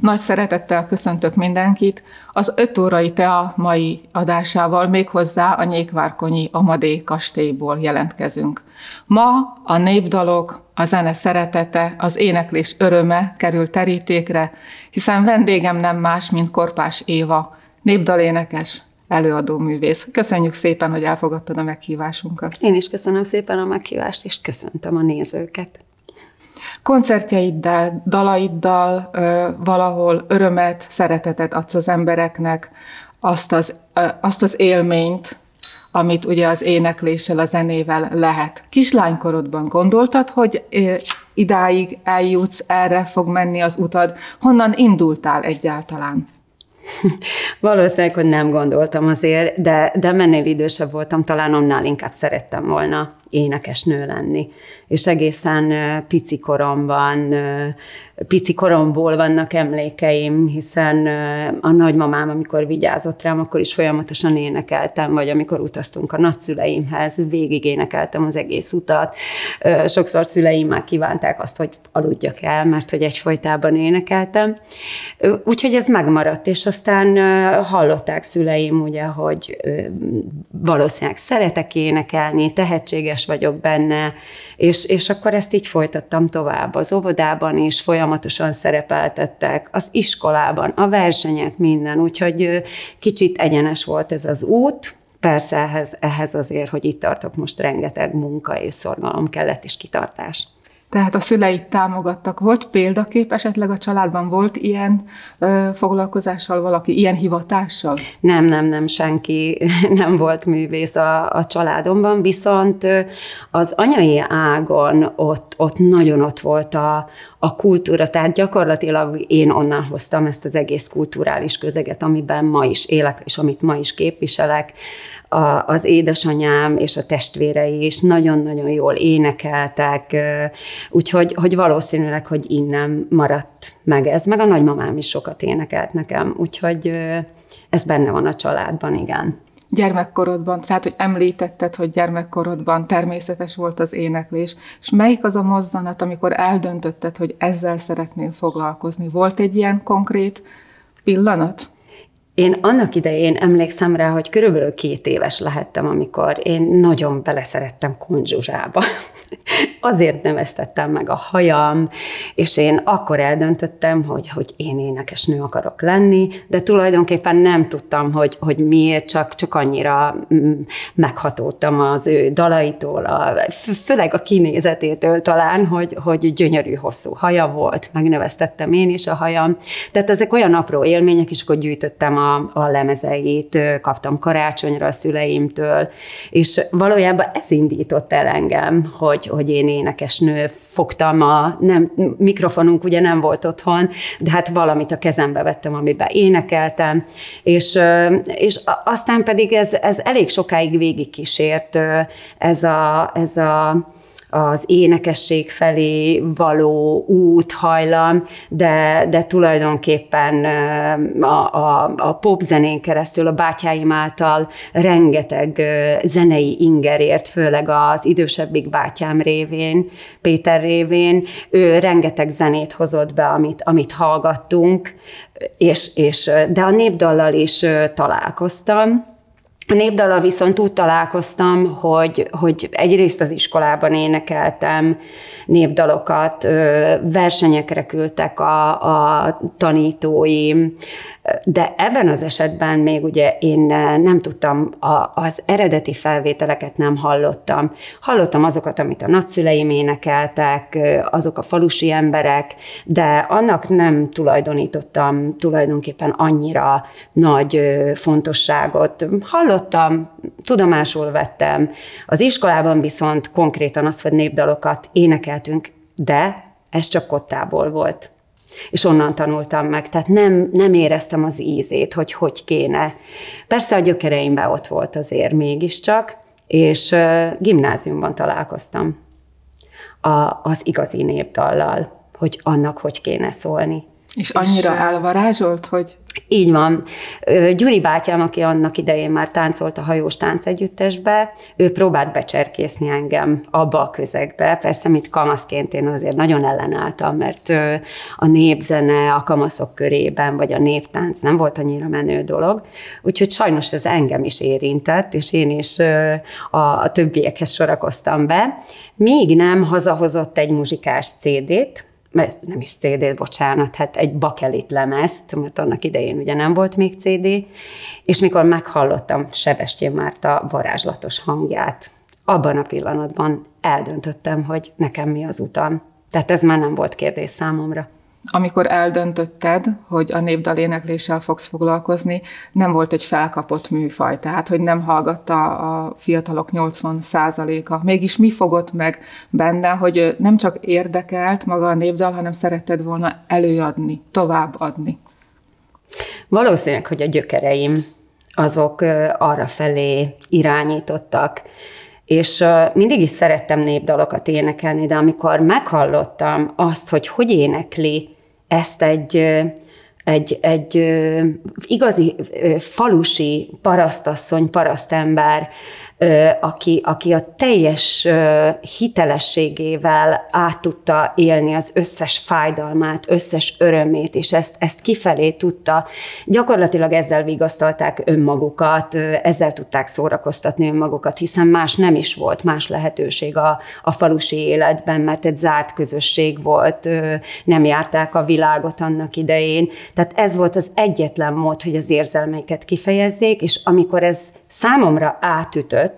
Nagy szeretettel köszöntök mindenkit az öt órai tea mai adásával méghozzá a Nyékvárkonyi Amadé kastélyból jelentkezünk. Ma a népdalok, a zene szeretete, az éneklés öröme kerül terítékre, hiszen vendégem nem más, mint Korpás Éva, népdalénekes, előadó művész. Köszönjük szépen, hogy elfogadtad a meghívásunkat. Én is köszönöm szépen a meghívást, és köszöntöm a nézőket. Koncertjeiddel, dalaiddal ö, valahol örömet, szeretetet adsz az embereknek, azt az, ö, azt az élményt, amit ugye az énekléssel, a zenével lehet. Kislánykorodban gondoltad, hogy idáig eljutsz, erre fog menni az utad? Honnan indultál egyáltalán? Valószínűleg, hogy nem gondoltam azért, de, de mennél idősebb voltam, talán annál inkább szerettem volna énekesnő lenni. És egészen pici koromban, pici koromból vannak emlékeim, hiszen a nagymamám, amikor vigyázott rám, akkor is folyamatosan énekeltem, vagy amikor utaztunk a nagyszüleimhez, végig énekeltem az egész utat. Sokszor szüleim már kívánták azt, hogy aludjak el, mert hogy egyfolytában énekeltem. Úgyhogy ez megmaradt, és aztán hallották szüleim, ugye, hogy valószínűleg szeretek énekelni, tehetséges biztos vagyok benne, és, és akkor ezt így folytattam tovább. Az óvodában is folyamatosan szerepeltettek, az iskolában, a versenyek, minden, úgyhogy kicsit egyenes volt ez az út, Persze ehhez, ehhez azért, hogy itt tartok most rengeteg munka és szorgalom kellett, és kitartás. Tehát a szüleit támogattak. Volt példakép esetleg a családban? Volt ilyen ö, foglalkozással valaki, ilyen hivatással? Nem, nem, nem, senki nem volt művész a, a családomban, viszont az anyai ágon ott, ott nagyon ott volt a, a kultúra, tehát gyakorlatilag én onnan hoztam ezt az egész kulturális közeget, amiben ma is élek, és amit ma is képviselek a, az édesanyám és a testvérei is nagyon-nagyon jól énekeltek, úgyhogy hogy valószínűleg, hogy innen maradt meg ez, meg a nagymamám is sokat énekelt nekem, úgyhogy ez benne van a családban, igen. Gyermekkorodban, tehát, hogy említetted, hogy gyermekkorodban természetes volt az éneklés, és melyik az a mozzanat, amikor eldöntötted, hogy ezzel szeretnél foglalkozni? Volt egy ilyen konkrét pillanat? Én annak idején emlékszem rá, hogy körülbelül két éves lehettem, amikor én nagyon beleszerettem Kunzsuzsába. Azért neveztettem meg a hajam, és én akkor eldöntöttem, hogy, hogy én énekesnő akarok lenni, de tulajdonképpen nem tudtam, hogy, hogy miért, csak, csak annyira mm, meghatódtam az ő dalaitól, a, főleg a kinézetétől talán, hogy, hogy gyönyörű hosszú haja volt, megneveztettem én is a hajam. Tehát ezek olyan apró élmények, és akkor gyűjtöttem a, a lemezeit, kaptam karácsonyra a szüleimtől, és valójában ez indított el engem, hogy, hogy én énekesnő fogtam a, nem, mikrofonunk ugye nem volt otthon, de hát valamit a kezembe vettem, amiben énekeltem, és, és aztán pedig ez, ez elég sokáig végigkísért ez a, ez a az énekesség felé való út, hajlam, de, de tulajdonképpen a, a, a popzenén keresztül a bátyáim által rengeteg zenei ingerért, főleg az idősebbik bátyám révén, Péter révén, ő rengeteg zenét hozott be, amit, amit hallgattunk, és, és, de a népdallal is találkoztam, a népdala viszont úgy találkoztam, hogy, hogy egyrészt az iskolában énekeltem népdalokat, versenyekre küldtek a, a tanítóim, de ebben az esetben még ugye én nem tudtam, a, az eredeti felvételeket nem hallottam. Hallottam azokat, amit a nagyszüleim énekeltek, azok a falusi emberek, de annak nem tulajdonítottam tulajdonképpen annyira nagy fontosságot. Hallottam, tudomásul vettem. Az iskolában viszont konkrétan az, hogy népdalokat énekeltünk, de ez csak kottából volt és onnan tanultam meg. Tehát nem, nem éreztem az ízét, hogy hogy kéne. Persze a gyökereimben ott volt azért mégiscsak, és gimnáziumban találkoztam a, az igazi népdallal, hogy annak hogy kéne szólni. És annyira és, elvarázsolt, hogy Így van. Gyuri bátyám, aki annak idején már táncolt a hajós táncegyüttesbe, ő próbált becserkészni engem abba a közegbe. Persze, mint kamaszként én azért nagyon ellenálltam, mert a népzene a kamaszok körében, vagy a néptánc nem volt annyira menő dolog. Úgyhogy sajnos ez engem is érintett, és én is a többiekhez sorakoztam be. Még nem hazahozott egy muzsikás CD-t, nem is CD, bocsánat, hát egy bakelit lemezt, mert annak idején ugye nem volt még CD, és mikor meghallottam Sebestyén Márta varázslatos hangját, abban a pillanatban eldöntöttem, hogy nekem mi az utam. Tehát ez már nem volt kérdés számomra amikor eldöntötted, hogy a népdal énekléssel fogsz foglalkozni, nem volt egy felkapott műfaj, tehát hogy nem hallgatta a fiatalok 80%-a. Mégis mi fogott meg benne, hogy nem csak érdekelt maga a népdal, hanem szeretted volna előadni, továbbadni? Valószínűleg, hogy a gyökereim azok arra felé irányítottak, és mindig is szerettem népdalokat énekelni, de amikor meghallottam azt, hogy hogy énekli ezt egy, egy, egy igazi falusi parasztasszony, parasztember, aki, aki a teljes hitelességével át tudta élni az összes fájdalmát, összes örömét, és ezt, ezt kifelé tudta. Gyakorlatilag ezzel vigasztalták önmagukat, ezzel tudták szórakoztatni önmagukat, hiszen más nem is volt, más lehetőség a, a falusi életben, mert egy zárt közösség volt, nem járták a világot annak idején. Tehát ez volt az egyetlen mód, hogy az érzelmeiket kifejezzék, és amikor ez számomra átütött,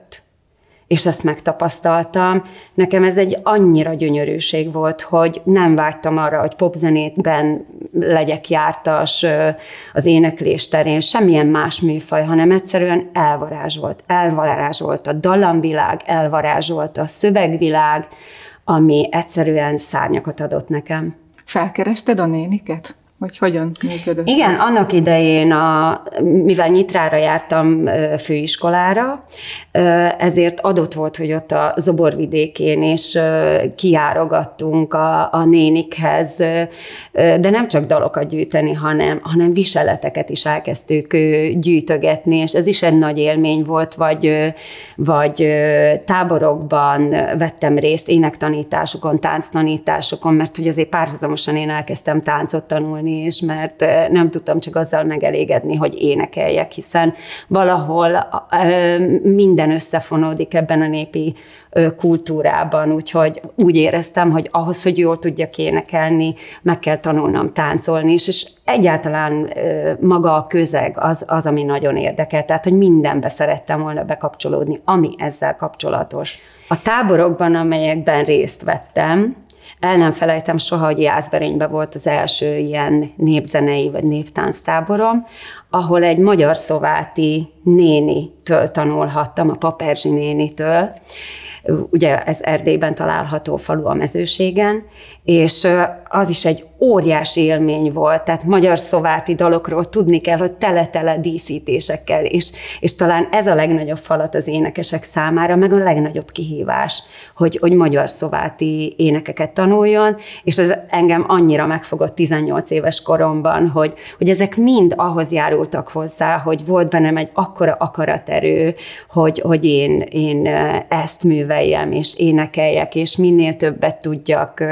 és ezt megtapasztaltam, nekem ez egy annyira gyönyörűség volt, hogy nem vágytam arra, hogy popzenétben legyek jártas az éneklés terén, semmilyen más műfaj, hanem egyszerűen elvarázsolt. Elvarázsolt a dallamvilág, elvarázsolt a szövegvilág, ami egyszerűen szárnyakat adott nekem. Felkerested a néniket? Vagy hogyan működött? Igen, ez? annak idején, a, mivel Nyitrára jártam főiskolára, ezért adott volt, hogy ott a Zoborvidékén is kiárogattunk a, a nénikhez, de nem csak dalokat gyűjteni, hanem, hanem viseleteket is elkezdtük gyűjtögetni, és ez is egy nagy élmény volt, vagy, vagy táborokban vettem részt, énektanításokon, tánctanításokon, mert hogy azért párhuzamosan én elkezdtem táncot tanulni, is, mert nem tudtam csak azzal megelégedni, hogy énekeljek, hiszen valahol minden összefonódik ebben a népi kultúrában, úgyhogy úgy éreztem, hogy ahhoz, hogy jól tudjak énekelni, meg kell tanulnom táncolni is, és egyáltalán maga a közeg az, az, ami nagyon érdekel, tehát, hogy mindenbe szerettem volna bekapcsolódni, ami ezzel kapcsolatos. A táborokban, amelyekben részt vettem, el nem felejtem soha, hogy Jászberényben volt az első ilyen népzenei vagy néptánctáborom, ahol egy magyar szováti nénitől tanulhattam, a Paperzsi nénitől, ugye ez Erdélyben található falu a mezőségen, és az is egy óriási élmény volt, tehát magyar szováti dalokról tudni kell, hogy tele-tele díszítésekkel, és, és talán ez a legnagyobb falat az énekesek számára, meg a legnagyobb kihívás, hogy, hogy magyar szováti énekeket tanuljon, és ez engem annyira megfogott 18 éves koromban, hogy, hogy ezek mind ahhoz járultak hozzá, hogy volt bennem egy akkora akaraterő, hogy, hogy én, én ezt műveljem, és énekeljek, és minél többet tudjak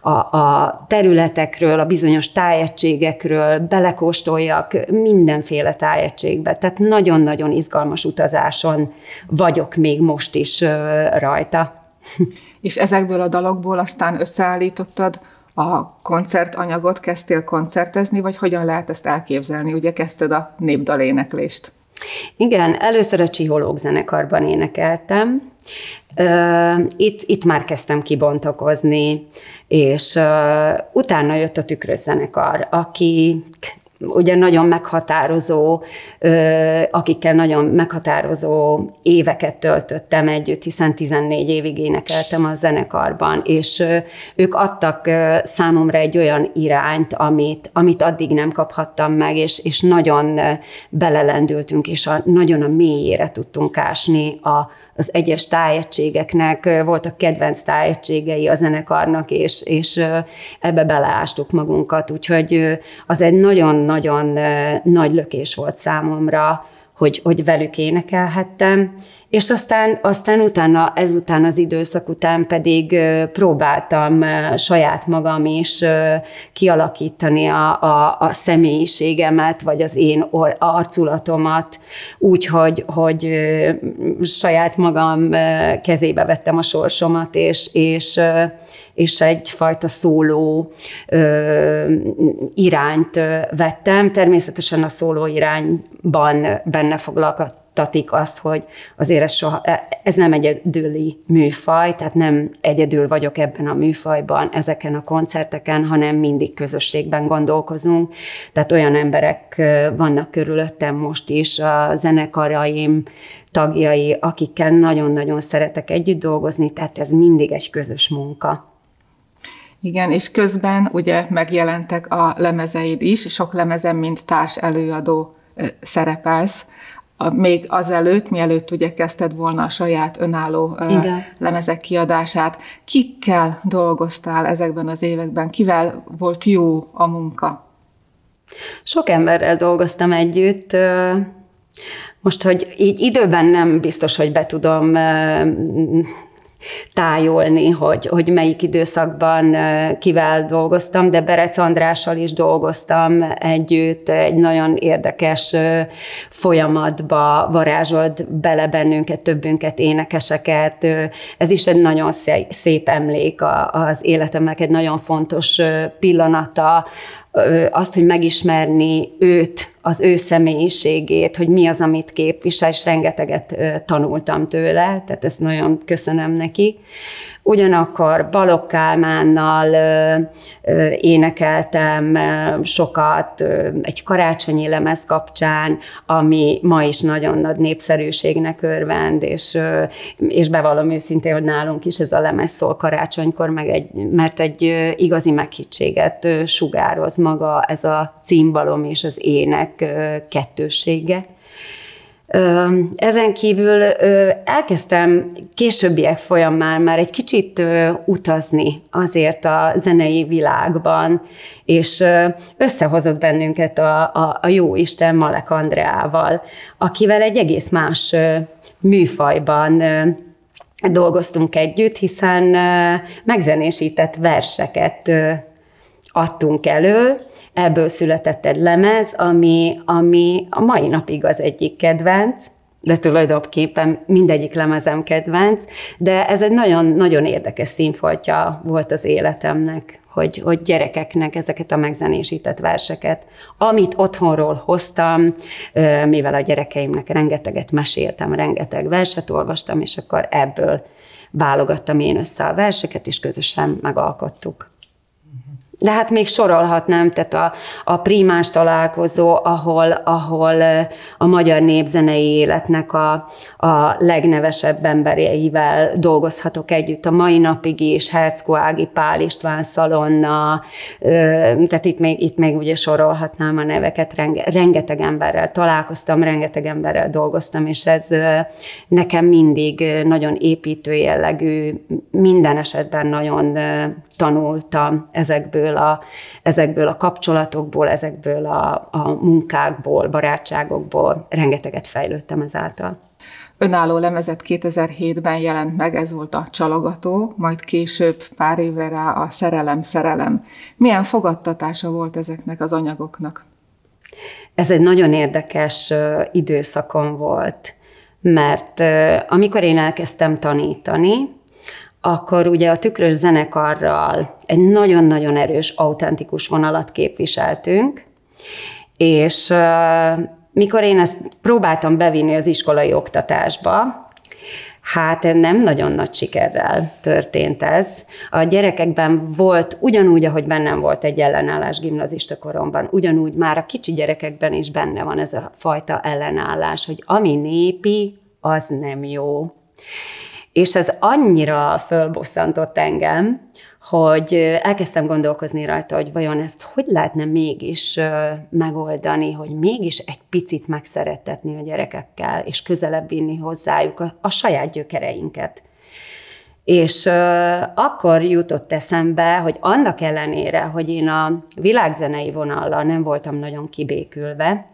a, a területekről, a bizonyos tájegységekről, belekóstoljak mindenféle tájegységbe. Tehát nagyon-nagyon izgalmas utazáson vagyok még most is rajta. És ezekből a dalokból aztán összeállítottad a koncertanyagot, kezdtél koncertezni, vagy hogyan lehet ezt elképzelni? Ugye kezdted a népdaléneklést. Igen, először a Csihológ zenekarban énekeltem. Itt, itt már kezdtem kibontakozni, és utána jött a tükrözzenekar, aki ugye nagyon meghatározó, akikkel nagyon meghatározó éveket töltöttem együtt, hiszen 14 évig énekeltem a zenekarban, és ők adtak számomra egy olyan irányt, amit, amit addig nem kaphattam meg, és, és nagyon belelendültünk, és a, nagyon a mélyére tudtunk ásni a, az egyes tájegységeknek, voltak kedvenc tájegységei a zenekarnak, és, és ebbe beleástuk magunkat, úgyhogy az egy nagyon nagyon-nagyon nagy lökés volt számomra, hogy, hogy velük énekelhettem, és aztán, aztán utána, ezután az időszak után pedig próbáltam saját magam is kialakítani a, a, a személyiségemet, vagy az én arculatomat úgy, hogy, hogy saját magam kezébe vettem a sorsomat, és, és és egyfajta szóló ö, irányt vettem. Természetesen a szóló irányban benne foglalkoztam tatik azt, hogy azért ez, soha, ez nem egyedüli műfaj, tehát nem egyedül vagyok ebben a műfajban, ezeken a koncerteken, hanem mindig közösségben gondolkozunk. Tehát olyan emberek vannak körülöttem most is, a zenekaraim tagjai, akikkel nagyon-nagyon szeretek együtt dolgozni, tehát ez mindig egy közös munka. Igen, és közben ugye megjelentek a lemezeid is, sok lemezem, mint társ előadó szerepelsz a, még azelőtt, mielőtt ugye kezdted volna a saját önálló Igen. lemezek kiadását. Kikkel dolgoztál ezekben az években? Kivel volt jó a munka? Sok emberrel dolgoztam együtt. Most, hogy így időben nem biztos, hogy be tudom tájolni, hogy, hogy melyik időszakban kivel dolgoztam, de Berec Andrással is dolgoztam együtt, egy nagyon érdekes folyamatba varázsolt bele bennünket, többünket, énekeseket. Ez is egy nagyon szép emlék az életemnek, egy nagyon fontos pillanata, azt, hogy megismerni őt, az ő személyiségét, hogy mi az, amit képvisel, és rengeteget tanultam tőle, tehát ezt nagyon köszönöm neki. Ugyanakkor Balogh Kálmánnal énekeltem sokat egy karácsonyi lemez kapcsán, ami ma is nagyon nagy népszerűségnek örvend, és, és bevallom őszintén, hogy nálunk is ez a lemez szól karácsonykor, meg egy, mert egy igazi meghittséget sugároz maga ez a címbalom és az ének kettőssége. Ezen kívül elkezdtem későbbiek folyamán már egy kicsit utazni azért a zenei világban, és összehozott bennünket a, a, a jó Isten Malek Andreával, akivel egy egész más műfajban dolgoztunk együtt, hiszen megzenésített verseket adtunk elő, ebből született egy lemez, ami, ami a mai napig az egyik kedvenc, de tulajdonképpen mindegyik lemezem kedvenc, de ez egy nagyon-nagyon érdekes színfoltja volt az életemnek, hogy, hogy gyerekeknek ezeket a megzenésített verseket, amit otthonról hoztam, mivel a gyerekeimnek rengeteget meséltem, rengeteg verset olvastam, és akkor ebből válogattam én össze a verseket, és közösen megalkottuk. De hát még sorolhatnám, tehát a, a primás találkozó, ahol, ahol a magyar népzenei életnek a, a legnevesebb embereivel dolgozhatok együtt. A mai napig is, Herckó Ági Pál István Szalonna, tehát itt még, itt még ugye sorolhatnám a neveket, rengeteg emberrel találkoztam, rengeteg emberrel dolgoztam, és ez nekem mindig nagyon építő jellegű, minden esetben nagyon tanultam ezekből a, ezekből a kapcsolatokból, ezekből a, a munkákból, barátságokból, rengeteget fejlődtem ezáltal. Önálló lemezet 2007-ben jelent meg, ez volt a Csalogató, majd később pár évre rá a Szerelem, Szerelem. Milyen fogadtatása volt ezeknek az anyagoknak? Ez egy nagyon érdekes időszakom volt, mert amikor én elkezdtem tanítani, akkor ugye a tükrös zenekarral egy nagyon-nagyon erős, autentikus vonalat képviseltünk, és mikor én ezt próbáltam bevinni az iskolai oktatásba, Hát nem nagyon nagy sikerrel történt ez. A gyerekekben volt, ugyanúgy, ahogy bennem volt egy ellenállás gimnazista koromban, ugyanúgy már a kicsi gyerekekben is benne van ez a fajta ellenállás, hogy ami népi, az nem jó. És ez annyira fölbosszantott engem, hogy elkezdtem gondolkozni rajta, hogy vajon ezt hogy lehetne mégis megoldani, hogy mégis egy picit megszerettetni a gyerekekkel, és közelebb vinni hozzájuk a, a saját gyökereinket. És akkor jutott eszembe, hogy annak ellenére, hogy én a világzenei vonallal nem voltam nagyon kibékülve,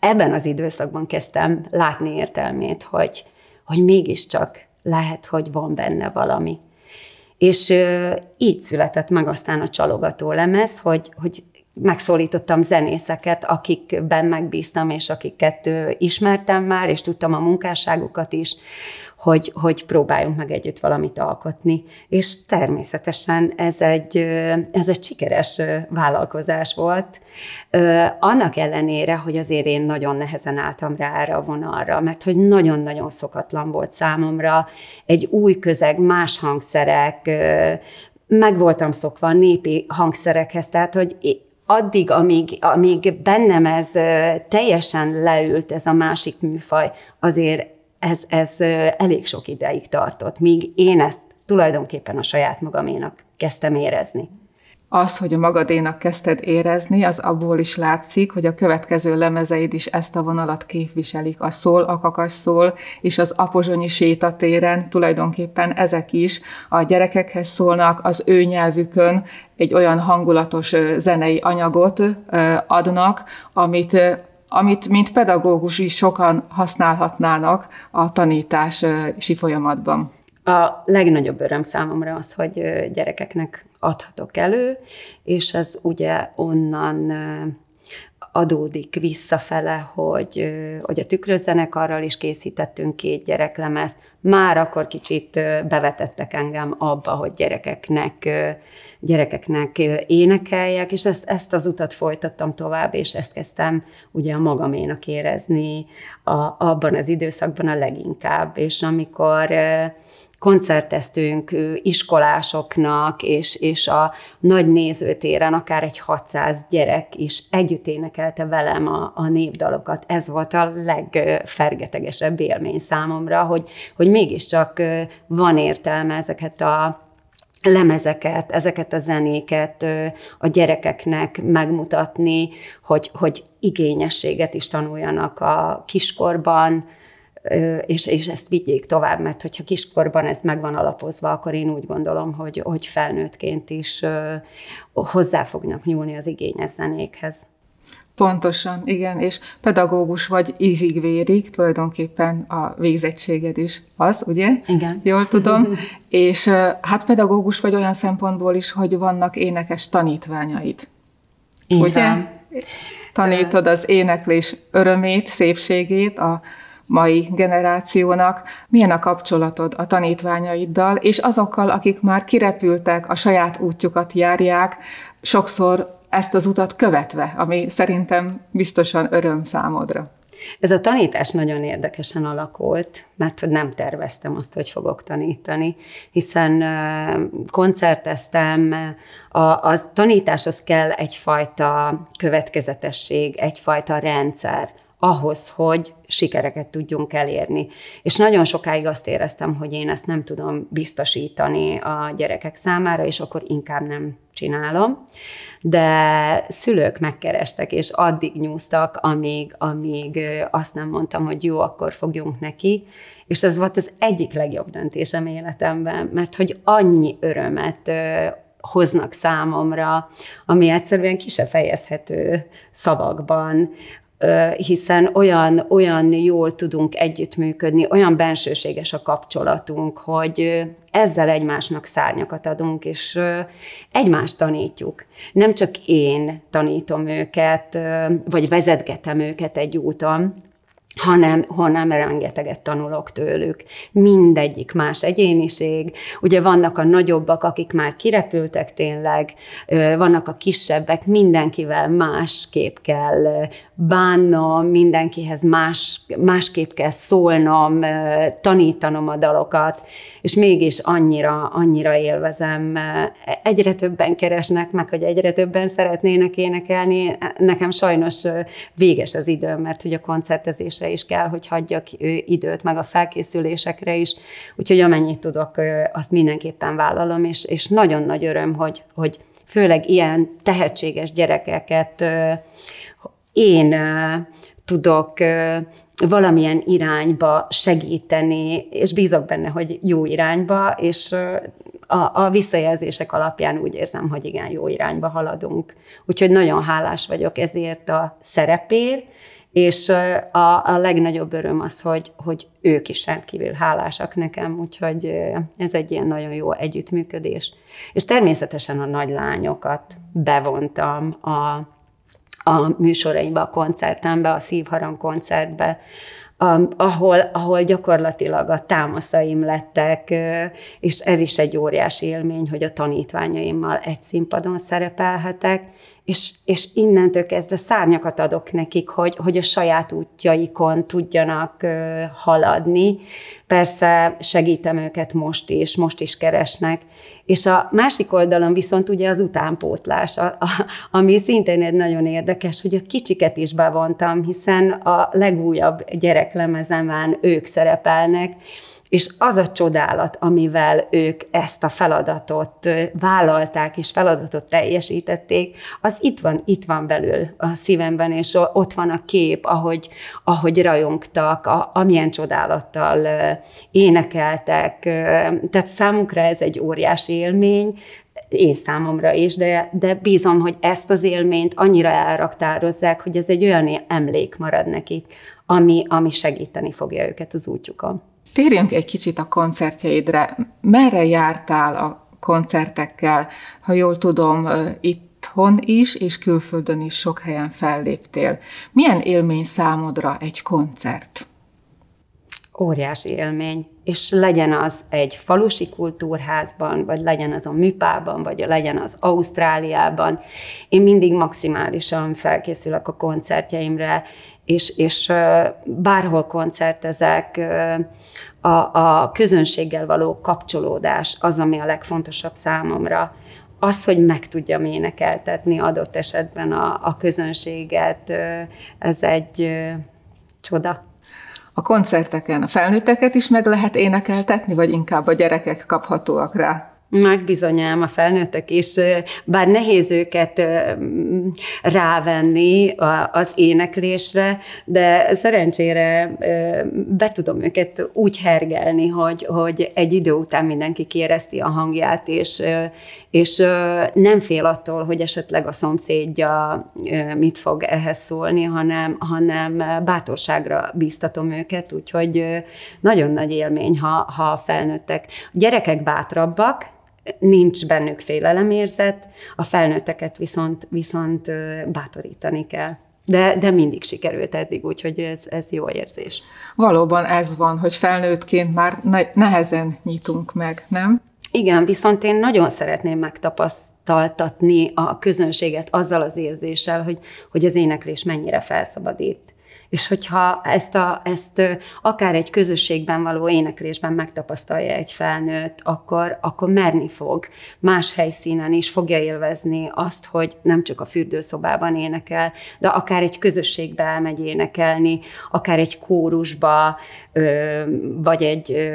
ebben az időszakban kezdtem látni értelmét, hogy, hogy mégiscsak lehet, hogy van benne valami. És így született meg aztán a csalogató lemez, hogy, hogy megszólítottam zenészeket, akikben megbíztam, és akiket ismertem már, és tudtam a munkásságukat is, hogy, hogy próbáljunk meg együtt valamit alkotni. És természetesen ez egy, ez egy sikeres vállalkozás volt. Annak ellenére, hogy azért én nagyon nehezen álltam rá erre a vonalra, mert hogy nagyon-nagyon szokatlan volt számomra egy új közeg, más hangszerek, meg voltam szokva a népi hangszerekhez, tehát hogy addig, amíg, amíg bennem ez teljesen leült, ez a másik műfaj, azért ez, ez elég sok ideig tartott, míg én ezt tulajdonképpen a saját magaménak kezdtem érezni. Az, hogy a magadénak kezdted érezni, az abból is látszik, hogy a következő lemezeid is ezt a vonalat képviselik. A szól, a kakas szól, és az apozsonyi sétatéren tulajdonképpen ezek is a gyerekekhez szólnak, az ő nyelvükön egy olyan hangulatos zenei anyagot adnak, amit amit mint pedagógus is sokan használhatnának a tanítási folyamatban. A legnagyobb öröm számomra az, hogy gyerekeknek adhatok elő, és ez ugye onnan adódik visszafele, hogy, hogy a tükrözzenekarral is készítettünk két gyereklemezt. Már akkor kicsit bevetettek engem abba, hogy gyerekeknek, gyerekeknek énekeljek, és ezt, ezt az utat folytattam tovább, és ezt kezdtem ugye a magaménak érezni a, abban az időszakban a leginkább. És amikor koncerteztünk iskolásoknak, és, és a nagy nézőtéren akár egy 600 gyerek is együtt énekelte velem a, a népdalokat. Ez volt a legfergetegesebb élmény számomra, hogy, hogy mégiscsak van értelme ezeket a lemezeket, ezeket a zenéket a gyerekeknek megmutatni, hogy, hogy igényességet is tanuljanak a kiskorban, és, és ezt vigyék tovább, mert hogyha kiskorban ez meg van alapozva, akkor én úgy gondolom, hogy, hogy felnőttként is hozzá fognak nyúlni az igényes zenékhez. Pontosan, igen, és pedagógus vagy ízig-vérig, tulajdonképpen a végzettséged is az, ugye? Igen. Jól tudom. és hát pedagógus vagy olyan szempontból is, hogy vannak énekes tanítványaid. Így ugye? Van. Tanítod az éneklés örömét, szépségét, a mai generációnak, milyen a kapcsolatod a tanítványaiddal, és azokkal, akik már kirepültek, a saját útjukat járják, sokszor ezt az utat követve, ami szerintem biztosan öröm számodra. Ez a tanítás nagyon érdekesen alakult, mert nem terveztem azt, hogy fogok tanítani, hiszen koncerteztem, a, a tanításhoz kell egyfajta következetesség, egyfajta rendszer, ahhoz, hogy sikereket tudjunk elérni. És nagyon sokáig azt éreztem, hogy én ezt nem tudom biztosítani a gyerekek számára, és akkor inkább nem csinálom. De szülők megkerestek, és addig nyúztak, amíg, amíg azt nem mondtam, hogy jó, akkor fogjunk neki. És ez volt az egyik legjobb döntésem életemben, mert hogy annyi örömet hoznak számomra, ami egyszerűen ki se fejezhető szavakban, hiszen olyan, olyan jól tudunk együttműködni, olyan bensőséges a kapcsolatunk, hogy ezzel egymásnak szárnyakat adunk, és egymást tanítjuk. Nem csak én tanítom őket, vagy vezetgetem őket egy úton, hanem, hanem rengeteget tanulok tőlük. Mindegyik más egyéniség. Ugye vannak a nagyobbak, akik már kirepültek tényleg, vannak a kisebbek, mindenkivel másképp kell bánnom, mindenkihez más, másképp kell szólnom, tanítanom a dalokat, és mégis annyira, annyira élvezem. Egyre többen keresnek meg, hogy egyre többen szeretnének énekelni. Nekem sajnos véges az időm, mert hogy a koncertezése is kell, hogy hagyjak időt, meg a felkészülésekre is. Úgyhogy amennyit tudok, azt mindenképpen vállalom, és, és nagyon nagy öröm, hogy, hogy főleg ilyen tehetséges gyerekeket én tudok valamilyen irányba segíteni, és bízok benne, hogy jó irányba, és a, a visszajelzések alapján úgy érzem, hogy igen, jó irányba haladunk. Úgyhogy nagyon hálás vagyok ezért a szerepért, és a, a legnagyobb öröm az, hogy, hogy ők is rendkívül hálásak nekem, úgyhogy ez egy ilyen nagyon jó együttműködés. És természetesen a nagylányokat bevontam a, a műsoraimba, a koncertembe, a Szívharang koncertbe, ahol, ahol gyakorlatilag a támaszaim lettek, és ez is egy óriási élmény, hogy a tanítványaimmal egy színpadon szerepelhetek, és, és innentől kezdve szárnyakat adok nekik, hogy, hogy a saját útjaikon tudjanak haladni. Persze segítem őket most is, most is keresnek. És a másik oldalon viszont ugye az utánpótlás, a, a, ami szintén egy nagyon érdekes, hogy a kicsiket is bevontam, hiszen a legújabb gyereklemezemen ők szerepelnek, és az a csodálat, amivel ők ezt a feladatot vállalták, és feladatot teljesítették, az itt van, itt van belül a szívemben, és ott van a kép, ahogy, ahogy rajongtak, a, amilyen csodálattal énekeltek. Tehát számukra ez egy óriási élmény, én számomra is, de, de bízom, hogy ezt az élményt annyira elraktározzák, hogy ez egy olyan emlék marad nekik, ami, ami segíteni fogja őket az útjukon. Térjünk egy kicsit a koncertjeidre. Merre jártál a koncertekkel? Ha jól tudom, itthon is és külföldön is sok helyen felléptél. Milyen élmény számodra egy koncert? Óriási élmény, és legyen az egy falusi kultúrházban, vagy legyen az a műpában, vagy legyen az Ausztráliában. Én mindig maximálisan felkészülök a koncertjeimre, és, és bárhol koncertezek, a, a közönséggel való kapcsolódás az, ami a legfontosabb számomra. Az, hogy meg tudjam énekeltetni adott esetben a, a közönséget, ez egy csoda. A koncerteken a felnőtteket is meg lehet énekeltetni, vagy inkább a gyerekek kaphatóak rá? Megbizonyám a felnőttek is, bár nehéz őket rávenni az éneklésre, de szerencsére be tudom őket úgy hergelni, hogy, hogy egy idő után mindenki kérezti a hangját, és, és nem fél attól, hogy esetleg a szomszédja mit fog ehhez szólni, hanem, hanem bátorságra bíztatom őket, úgyhogy nagyon nagy élmény, ha, ha a felnőttek. A gyerekek bátrabbak, nincs bennük félelemérzet, a felnőtteket viszont, viszont bátorítani kell. De, de mindig sikerült eddig, úgyhogy ez, ez jó érzés. Valóban ez van, hogy felnőttként már nehezen nyitunk meg, nem? Igen, viszont én nagyon szeretném megtapasztaltatni a közönséget azzal az érzéssel, hogy, hogy az éneklés mennyire felszabadít. És hogyha ezt, a, ezt akár egy közösségben való éneklésben megtapasztalja egy felnőtt, akkor, akkor merni fog más helyszínen is, fogja élvezni azt, hogy nem csak a fürdőszobában énekel, de akár egy közösségbe elmegy énekelni, akár egy kórusba, vagy egy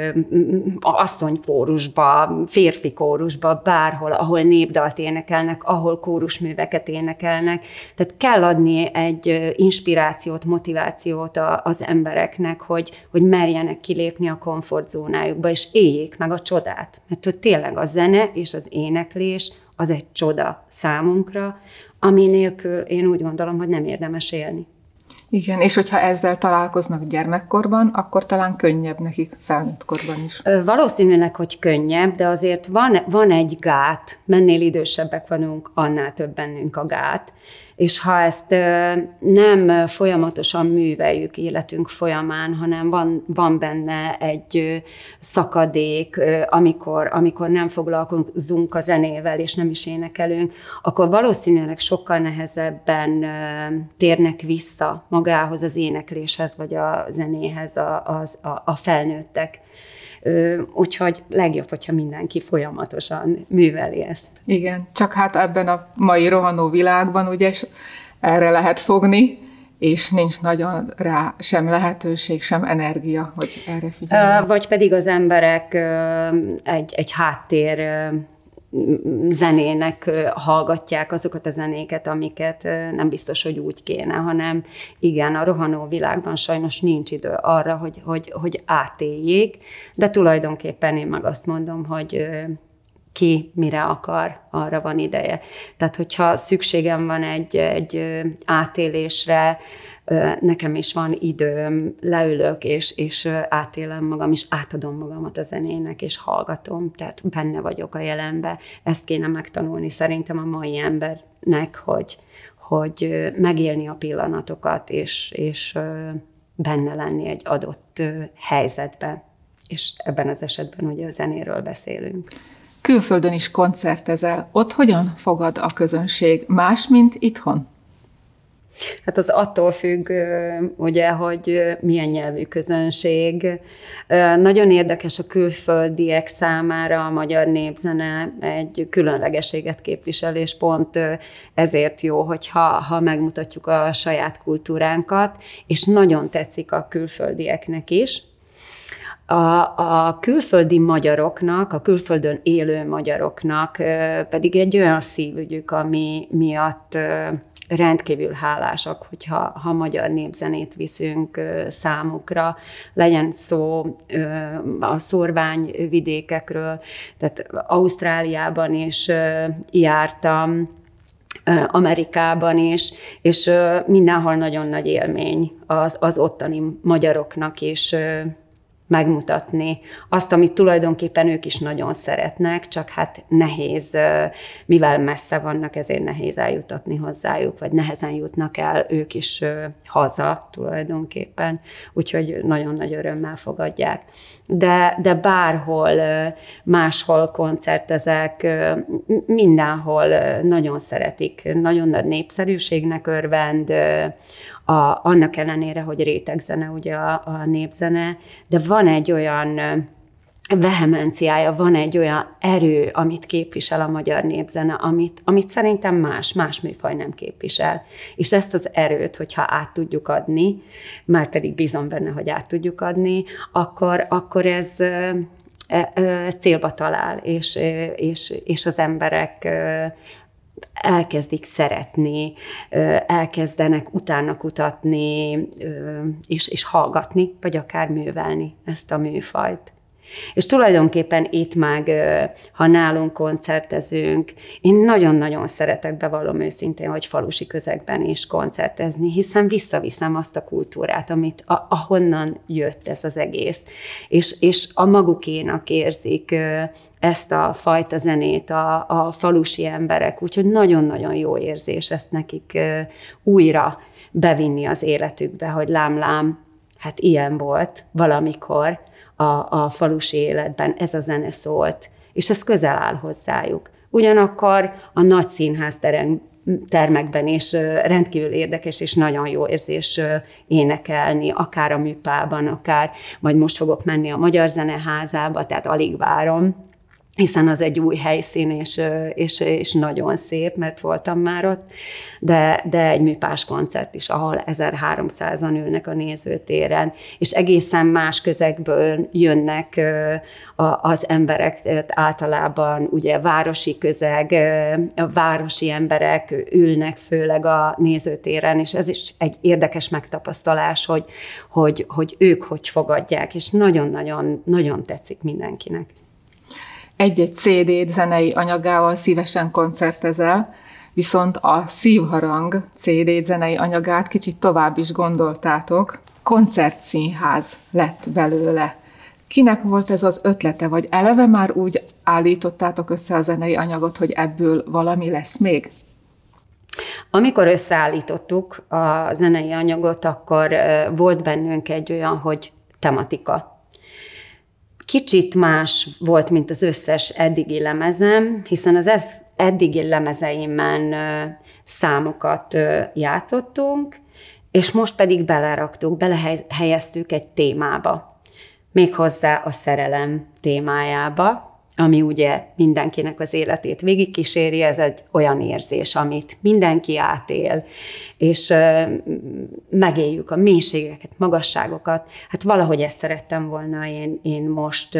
asszonykórusba, férfi kórusba, bárhol, ahol népdalt énekelnek, ahol kórusműveket énekelnek. Tehát kell adni egy inspirációt, motivációt, motivációt a, az embereknek, hogy, hogy merjenek kilépni a komfortzónájukba, és éljék meg a csodát. Mert hogy tényleg a zene és az éneklés az egy csoda számunkra, ami nélkül én úgy gondolom, hogy nem érdemes élni. Igen, és hogyha ezzel találkoznak gyermekkorban, akkor talán könnyebb nekik felnőtt korban is. Valószínűleg, hogy könnyebb, de azért van, van egy gát, mennél idősebbek vagyunk, annál több bennünk a gát, és ha ezt nem folyamatosan műveljük életünk folyamán, hanem van, van benne egy szakadék, amikor, amikor nem foglalkozunk a zenével, és nem is énekelünk, akkor valószínűleg sokkal nehezebben térnek vissza magához az énekléshez, vagy a zenéhez a, a, a felnőttek. Úgyhogy legjobb, hogyha mindenki folyamatosan műveli ezt. Igen, csak hát ebben a mai rohanó világban ugye erre lehet fogni, és nincs nagyon rá sem lehetőség, sem energia, hogy erre figyeljenek. Vagy pedig az emberek egy, egy háttér zenének hallgatják azokat a zenéket, amiket nem biztos, hogy úgy kéne, hanem igen, a rohanó világban sajnos nincs idő arra, hogy, hogy, hogy átéljék, de tulajdonképpen én meg azt mondom, hogy ki mire akar, arra van ideje. Tehát, hogyha szükségem van egy, egy átélésre, nekem is van időm, leülök, és, és átélem magam, és átadom magamat a zenének, és hallgatom, tehát benne vagyok a jelenbe. Ezt kéne megtanulni szerintem a mai embernek, hogy, hogy megélni a pillanatokat, és, és benne lenni egy adott helyzetben. És ebben az esetben ugye a zenéről beszélünk. Külföldön is koncertezel. Ott hogyan fogad a közönség? Más, mint itthon? Hát az attól függ, ugye, hogy milyen nyelvű közönség. Nagyon érdekes a külföldiek számára a magyar népzene egy különlegességet képvisel, és pont ezért jó, hogyha ha megmutatjuk a saját kultúránkat, és nagyon tetszik a külföldieknek is. A, a külföldi magyaroknak, a külföldön élő magyaroknak pedig egy olyan szívügyük, ami miatt rendkívül hálásak, hogyha ha magyar népzenét viszünk számukra, legyen szó a szorványvidékekről, tehát Ausztráliában is jártam, Amerikában is, és mindenhol nagyon nagy élmény az, az ottani magyaroknak is megmutatni azt, amit tulajdonképpen ők is nagyon szeretnek, csak hát nehéz, mivel messze vannak, ezért nehéz eljutatni hozzájuk, vagy nehezen jutnak el ők is haza tulajdonképpen, úgyhogy nagyon nagy örömmel fogadják. De, de bárhol, máshol koncertezek, mindenhol nagyon szeretik, nagyon nagy népszerűségnek örvend, a, annak ellenére, hogy rétegzene ugye a, a népzene, de van egy olyan vehemenciája, van egy olyan erő, amit képvisel a magyar népzene, amit, amit szerintem más, más műfaj nem képvisel. És ezt az erőt, hogyha át tudjuk adni, már pedig bízom benne, hogy át tudjuk adni, akkor, akkor ez, célba talál, és, és, és az emberek elkezdik szeretni, elkezdenek utána kutatni, és, és hallgatni, vagy akár művelni ezt a műfajt. És tulajdonképpen itt meg, ha nálunk koncertezünk, én nagyon-nagyon szeretek, bevallom őszintén, hogy falusi közegben is koncertezni, hiszen visszaviszem azt a kultúrát, amit, a, ahonnan jött ez az egész. És, és a magukénak érzik ezt a fajta zenét a, a falusi emberek, úgyhogy nagyon-nagyon jó érzés ezt nekik újra bevinni az életükbe, hogy lám-lám, hát ilyen volt valamikor, a, a falusi életben ez a zene szólt, és ez közel áll hozzájuk. Ugyanakkor a nagy színház terem, termekben is rendkívül érdekes és nagyon jó érzés énekelni, akár a műpában, akár, vagy most fogok menni a Magyar Zeneházába, tehát alig várom, hiszen az egy új helyszín, és, és, és nagyon szép, mert voltam már ott, de, de egy műpás koncert is, ahol 1300-an ülnek a nézőtéren, és egészen más közegből jönnek az emberek, általában ugye városi közeg, városi emberek ülnek főleg a nézőtéren, és ez is egy érdekes megtapasztalás, hogy, hogy, hogy ők hogy fogadják, és nagyon-nagyon nagyon tetszik mindenkinek egy-egy CD-t zenei anyagával szívesen koncertezel, viszont a szívharang CD zenei anyagát kicsit tovább is gondoltátok. Koncertszínház lett belőle. Kinek volt ez az ötlete, vagy eleve már úgy állítottátok össze a zenei anyagot, hogy ebből valami lesz még? Amikor összeállítottuk a zenei anyagot, akkor volt bennünk egy olyan, hogy tematika kicsit más volt, mint az összes eddigi lemezem, hiszen az ez, eddigi lemezeimben számokat játszottunk, és most pedig beleraktuk, belehelyeztük egy témába, méghozzá a szerelem témájába, ami ugye mindenkinek az életét végigkíséri, ez egy olyan érzés, amit mindenki átél, és megéljük a mélységeket, magasságokat. Hát valahogy ezt szerettem volna én, én most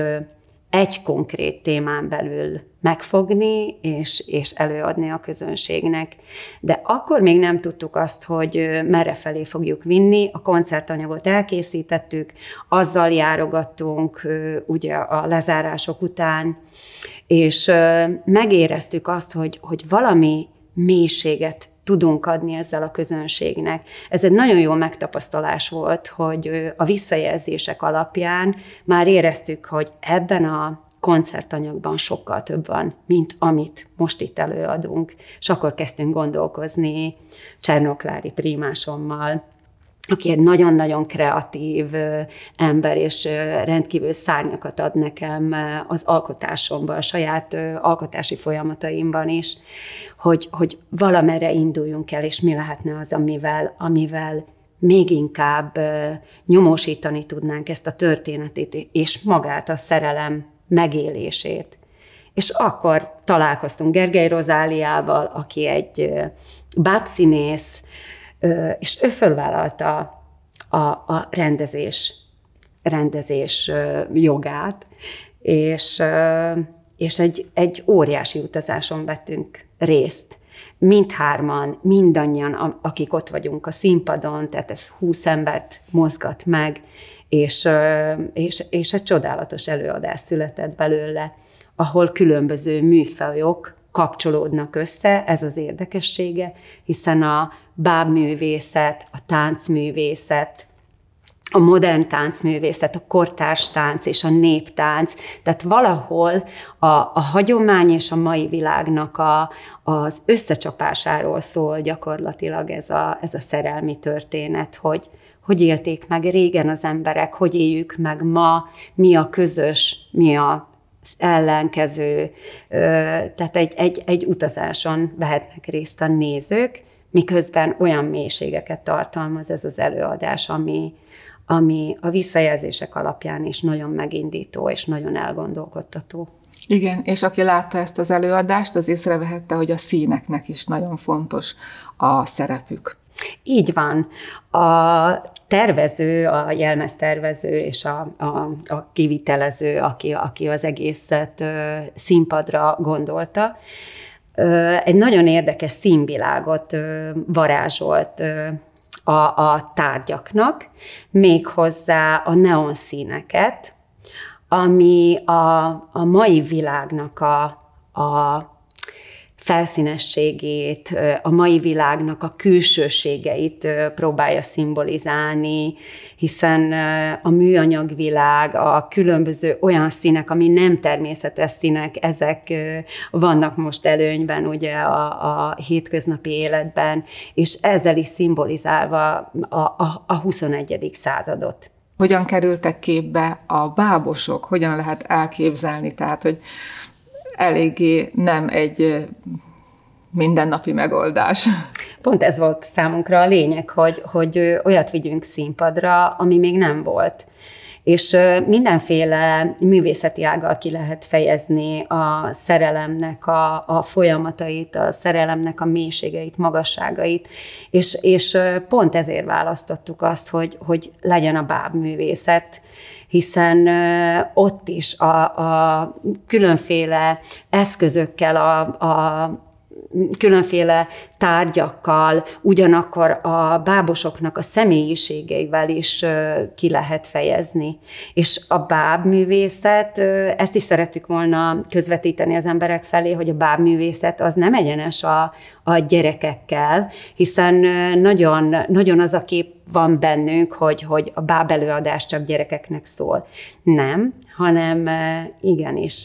egy konkrét témán belül megfogni és, és előadni a közönségnek. De akkor még nem tudtuk azt, hogy merre felé fogjuk vinni. A koncertanyagot elkészítettük, azzal járogattunk ugye a lezárások után, és megéreztük azt, hogy, hogy valami mélységet tudunk adni ezzel a közönségnek. Ez egy nagyon jó megtapasztalás volt, hogy a visszajelzések alapján már éreztük, hogy ebben a koncertanyagban sokkal több van, mint amit most itt előadunk. És akkor kezdtünk gondolkozni Csernoklári prímásommal, aki egy nagyon-nagyon kreatív ember, és rendkívül szárnyakat ad nekem az alkotásomban, a saját alkotási folyamataimban is, hogy, hogy valamerre induljunk el, és mi lehetne az, amivel, amivel még inkább nyomósítani tudnánk ezt a történetét, és magát a szerelem megélését. És akkor találkoztunk Gergely Rozáliával, aki egy bábszínész, és ő fölvállalta a, a rendezés, rendezés jogát, és, és egy, egy óriási utazáson vettünk részt. Mindhárman, mindannyian, akik ott vagyunk a színpadon, tehát ez húsz embert mozgat meg, és, és, és egy csodálatos előadás született belőle, ahol különböző műfajok kapcsolódnak össze, ez az érdekessége, hiszen a bábművészet, a táncművészet, a modern táncművészet, a kortárs tánc és a néptánc, tehát valahol a, a hagyomány és a mai világnak a, az összecsapásáról szól gyakorlatilag ez a, ez a szerelmi történet, hogy hogy élték meg régen az emberek, hogy éljük meg ma, mi a közös, mi a ellenkező, tehát egy, egy, egy utazáson vehetnek részt a nézők, miközben olyan mélységeket tartalmaz ez az előadás, ami, ami a visszajelzések alapján is nagyon megindító és nagyon elgondolkodtató. Igen, és aki látta ezt az előadást, az észrevehette, hogy a színeknek is nagyon fontos a szerepük. Így van. A tervező, a jelmeztervező és a, a, a kivitelező, aki, aki az egészet színpadra gondolta, egy nagyon érdekes színvilágot varázsolt a, a tárgyaknak, méghozzá a neon színeket, ami a, a mai világnak a, a felszínességét, a mai világnak a külsőségeit próbálja szimbolizálni, hiszen a műanyagvilág, a különböző olyan színek, ami nem természetes színek, ezek vannak most előnyben ugye a, a hétköznapi életben, és ezzel is szimbolizálva a, a, a 21. századot hogyan kerültek képbe a bábosok, hogyan lehet elképzelni, tehát, hogy eléggé nem egy mindennapi megoldás. Pont ez volt számunkra a lényeg, hogy, hogy olyat vigyünk színpadra, ami még nem volt. És mindenféle művészeti ággal ki lehet fejezni a szerelemnek a, a folyamatait, a szerelemnek a mélységeit, magasságait, és, és pont ezért választottuk azt, hogy, hogy legyen a bábművészet, hiszen ott is a, a különféle eszközökkel, a, a különféle tárgyakkal, ugyanakkor a bábosoknak a személyiségeivel is ki lehet fejezni. És a bábművészet, ezt is szerettük volna közvetíteni az emberek felé, hogy a bábművészet az nem egyenes a, a gyerekekkel, hiszen nagyon, nagyon az a kép van bennünk, hogy, hogy a báb előadás csak gyerekeknek szól. Nem, hanem igenis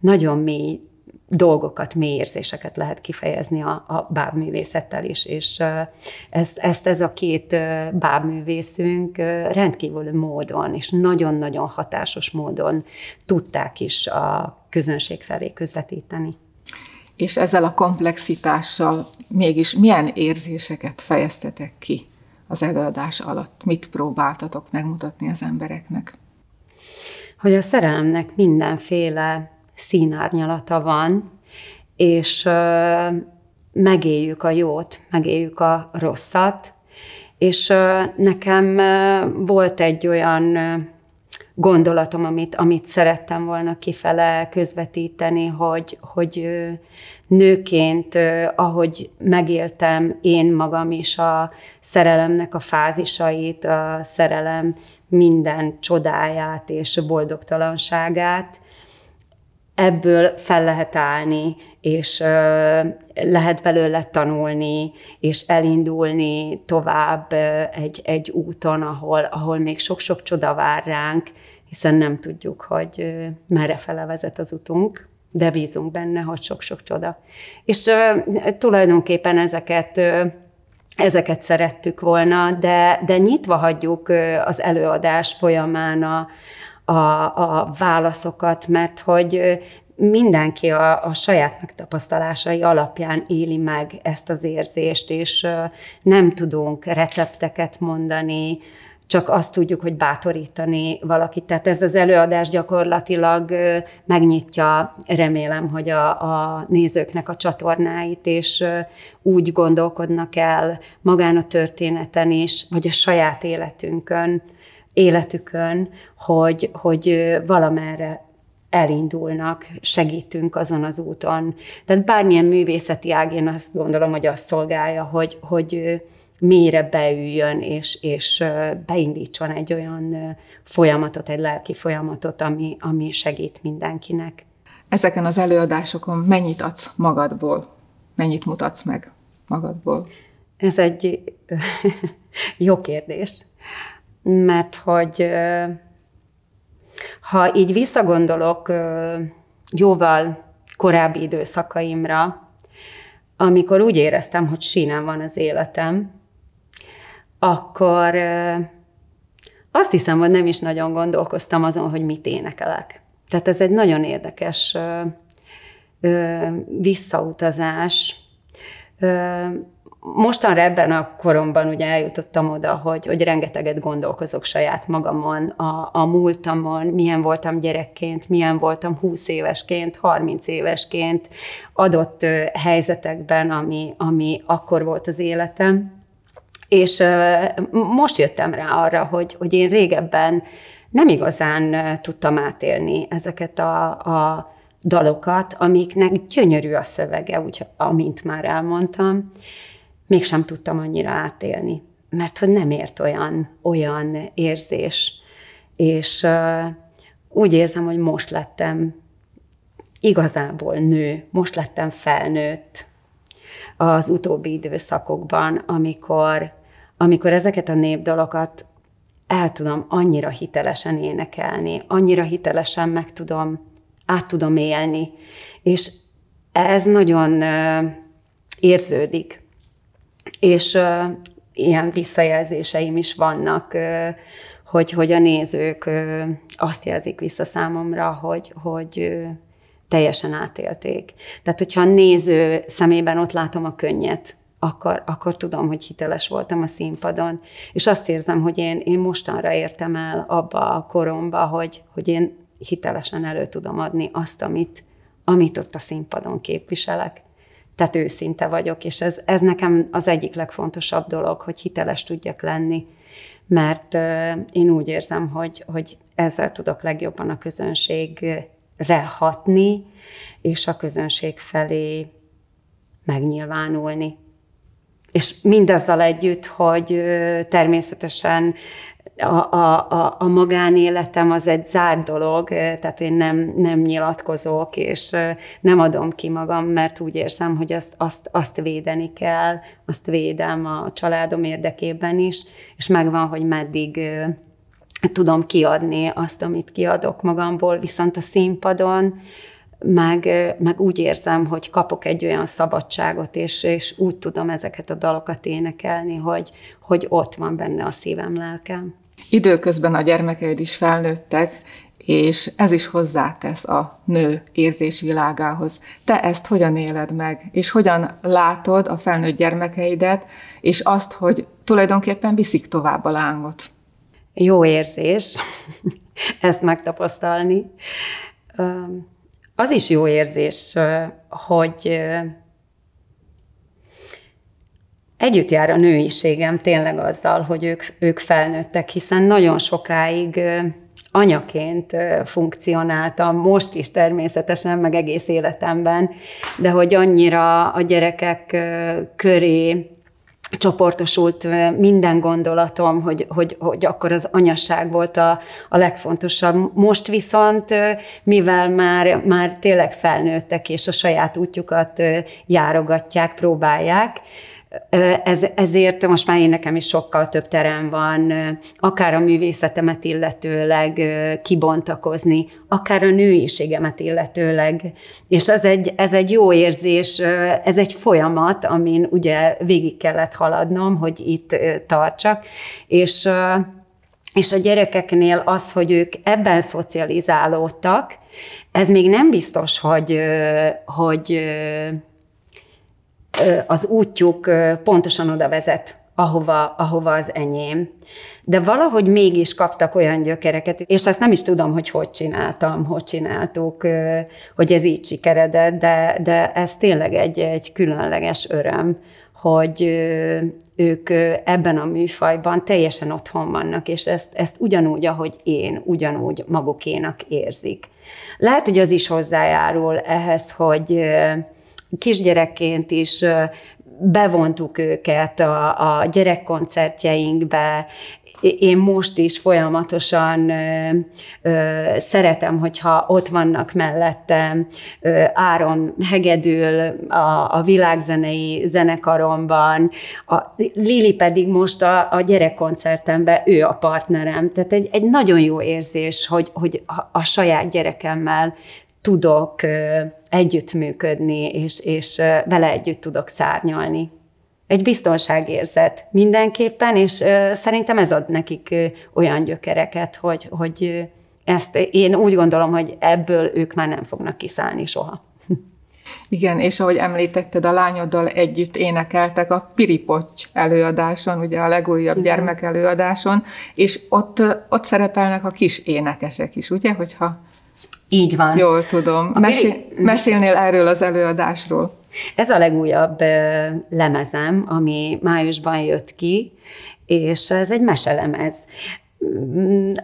nagyon mély dolgokat, mély érzéseket lehet kifejezni a, a bábművészettel is, és ezt, ezt ez a két bábművészünk rendkívül módon, és nagyon-nagyon hatásos módon tudták is a közönség felé közvetíteni. És ezzel a komplexitással mégis milyen érzéseket fejeztetek ki az előadás alatt? Mit próbáltatok megmutatni az embereknek? Hogy a szerelemnek mindenféle színárnyalata van, és megéljük a jót, megéljük a rosszat, és nekem volt egy olyan gondolatom, amit, amit szerettem volna kifele közvetíteni, hogy, hogy nőként, ahogy megéltem én magam is a szerelemnek a fázisait, a szerelem minden csodáját és boldogtalanságát, ebből fel lehet állni, és lehet belőle tanulni, és elindulni tovább egy, egy úton, ahol, ahol még sok-sok csoda vár ránk, hiszen nem tudjuk, hogy merre fele vezet az utunk, de bízunk benne, hogy sok-sok csoda. És tulajdonképpen ezeket ezeket szerettük volna, de, de nyitva hagyjuk az előadás folyamán a, a, a válaszokat, mert hogy mindenki a, a saját megtapasztalásai alapján éli meg ezt az érzést, és nem tudunk recepteket mondani, csak azt tudjuk, hogy bátorítani valakit. Tehát ez az előadás gyakorlatilag megnyitja, remélem, hogy a, a nézőknek a csatornáit, és úgy gondolkodnak el magán a történeten is, vagy a saját életünkön, életükön, hogy, hogy valamerre elindulnak, segítünk azon az úton. Tehát bármilyen művészeti ág, én azt gondolom, hogy azt szolgálja, hogy, hogy mélyre beüljön, és, és beindítson egy olyan folyamatot, egy lelki folyamatot, ami, ami segít mindenkinek. Ezeken az előadásokon mennyit adsz magadból? Mennyit mutatsz meg magadból? Ez egy jó kérdés, mert hogy ha így visszagondolok jóval korábbi időszakaimra, amikor úgy éreztem, hogy sínen van az életem, akkor azt hiszem, hogy nem is nagyon gondolkoztam azon, hogy mit énekelek. Tehát ez egy nagyon érdekes visszautazás mostanra ebben a koromban ugye eljutottam oda, hogy, hogy rengeteget gondolkozok saját magamon, a, a múltamon, milyen voltam gyerekként, milyen voltam 20 évesként, 30 évesként, adott helyzetekben, ami, ami akkor volt az életem. És most jöttem rá arra, hogy, hogy én régebben nem igazán tudtam átélni ezeket a, a dalokat, amiknek gyönyörű a szövege, úgy, amint már elmondtam, mégsem tudtam annyira átélni, mert hogy nem ért olyan, olyan érzés. És uh, úgy érzem, hogy most lettem igazából nő, most lettem felnőtt az utóbbi időszakokban, amikor, amikor ezeket a népdalokat el tudom annyira hitelesen énekelni, annyira hitelesen meg tudom, át tudom élni, és ez nagyon érződik és uh, ilyen visszajelzéseim is vannak, uh, hogy, hogy a nézők uh, azt jelzik vissza számomra, hogy, hogy uh, teljesen átélték. Tehát, hogyha a néző szemében ott látom a könnyet, akkor, akkor tudom, hogy hiteles voltam a színpadon. És azt érzem, hogy én, én mostanra értem el abba a koromba, hogy, hogy én hitelesen elő tudom adni azt, amit, amit ott a színpadon képviselek tehát őszinte vagyok, és ez, ez nekem az egyik legfontosabb dolog, hogy hiteles tudjak lenni, mert én úgy érzem, hogy, hogy ezzel tudok legjobban a közönségre hatni, és a közönség felé megnyilvánulni. És mindezzel együtt, hogy természetesen a, a, a, magánéletem az egy zárt dolog, tehát én nem, nem nyilatkozok, és nem adom ki magam, mert úgy érzem, hogy azt, azt, azt védeni kell, azt védem a családom érdekében is, és megvan, hogy meddig tudom kiadni azt, amit kiadok magamból, viszont a színpadon meg, meg úgy érzem, hogy kapok egy olyan szabadságot, és, és úgy tudom ezeket a dalokat énekelni, hogy, hogy ott van benne a szívem, lelkem. Időközben a gyermekeid is felnőttek, és ez is hozzátesz a nő érzésvilágához. Te ezt hogyan éled meg, és hogyan látod a felnőtt gyermekeidet, és azt, hogy tulajdonképpen viszik tovább a lángot? Jó érzés ezt megtapasztalni. Az is jó érzés, hogy Együtt jár a nőiségem tényleg azzal, hogy ők, ők felnőttek, hiszen nagyon sokáig anyaként funkcionáltam, most is természetesen, meg egész életemben, de hogy annyira a gyerekek köré csoportosult minden gondolatom, hogy, hogy, hogy akkor az anyasság volt a, a legfontosabb. Most viszont, mivel már, már tényleg felnőttek, és a saját útjukat járogatják, próbálják, ez, ezért most már én nekem is sokkal több terem van, akár a művészetemet illetőleg kibontakozni, akár a nőiségemet illetőleg. És ez egy, ez egy jó érzés, ez egy folyamat, amin ugye végig kellett haladnom, hogy itt tartsak, és és a gyerekeknél az, hogy ők ebben szocializálódtak, ez még nem biztos, hogy, hogy az útjuk pontosan oda vezet, ahova, ahova az enyém. De valahogy mégis kaptak olyan gyökereket, és azt nem is tudom, hogy hogy csináltam, hogy csináltuk, hogy ez így sikeredett, de, de ez tényleg egy, egy különleges öröm, hogy ők ebben a műfajban teljesen otthon vannak, és ezt, ezt ugyanúgy, ahogy én, ugyanúgy magukénak érzik. Lehet, hogy az is hozzájárul ehhez, hogy kisgyerekként is bevontuk őket a, a gyerekkoncertjeinkbe, én most is folyamatosan ö, ö, szeretem, hogyha ott vannak mellettem, ö, Áron hegedül a, a világzenei zenekaromban, a Lili pedig most a, a gyerekkoncertemben, ő a partnerem. Tehát egy, egy nagyon jó érzés, hogy, hogy a saját gyerekemmel tudok együttműködni, és, és vele együtt tudok szárnyalni. Egy biztonságérzet mindenképpen, és szerintem ez ad nekik olyan gyökereket, hogy, hogy ezt én úgy gondolom, hogy ebből ők már nem fognak kiszállni soha. Igen, és ahogy említetted, a lányoddal együtt énekeltek a Piripocs előadáson, ugye a legújabb gyermek előadáson, és ott, ott szerepelnek a kis énekesek is, ugye, hogyha így van. Jól tudom. Mesél, mesélnél erről az előadásról? Ez a legújabb lemezem, ami májusban jött ki, és ez egy meselemez.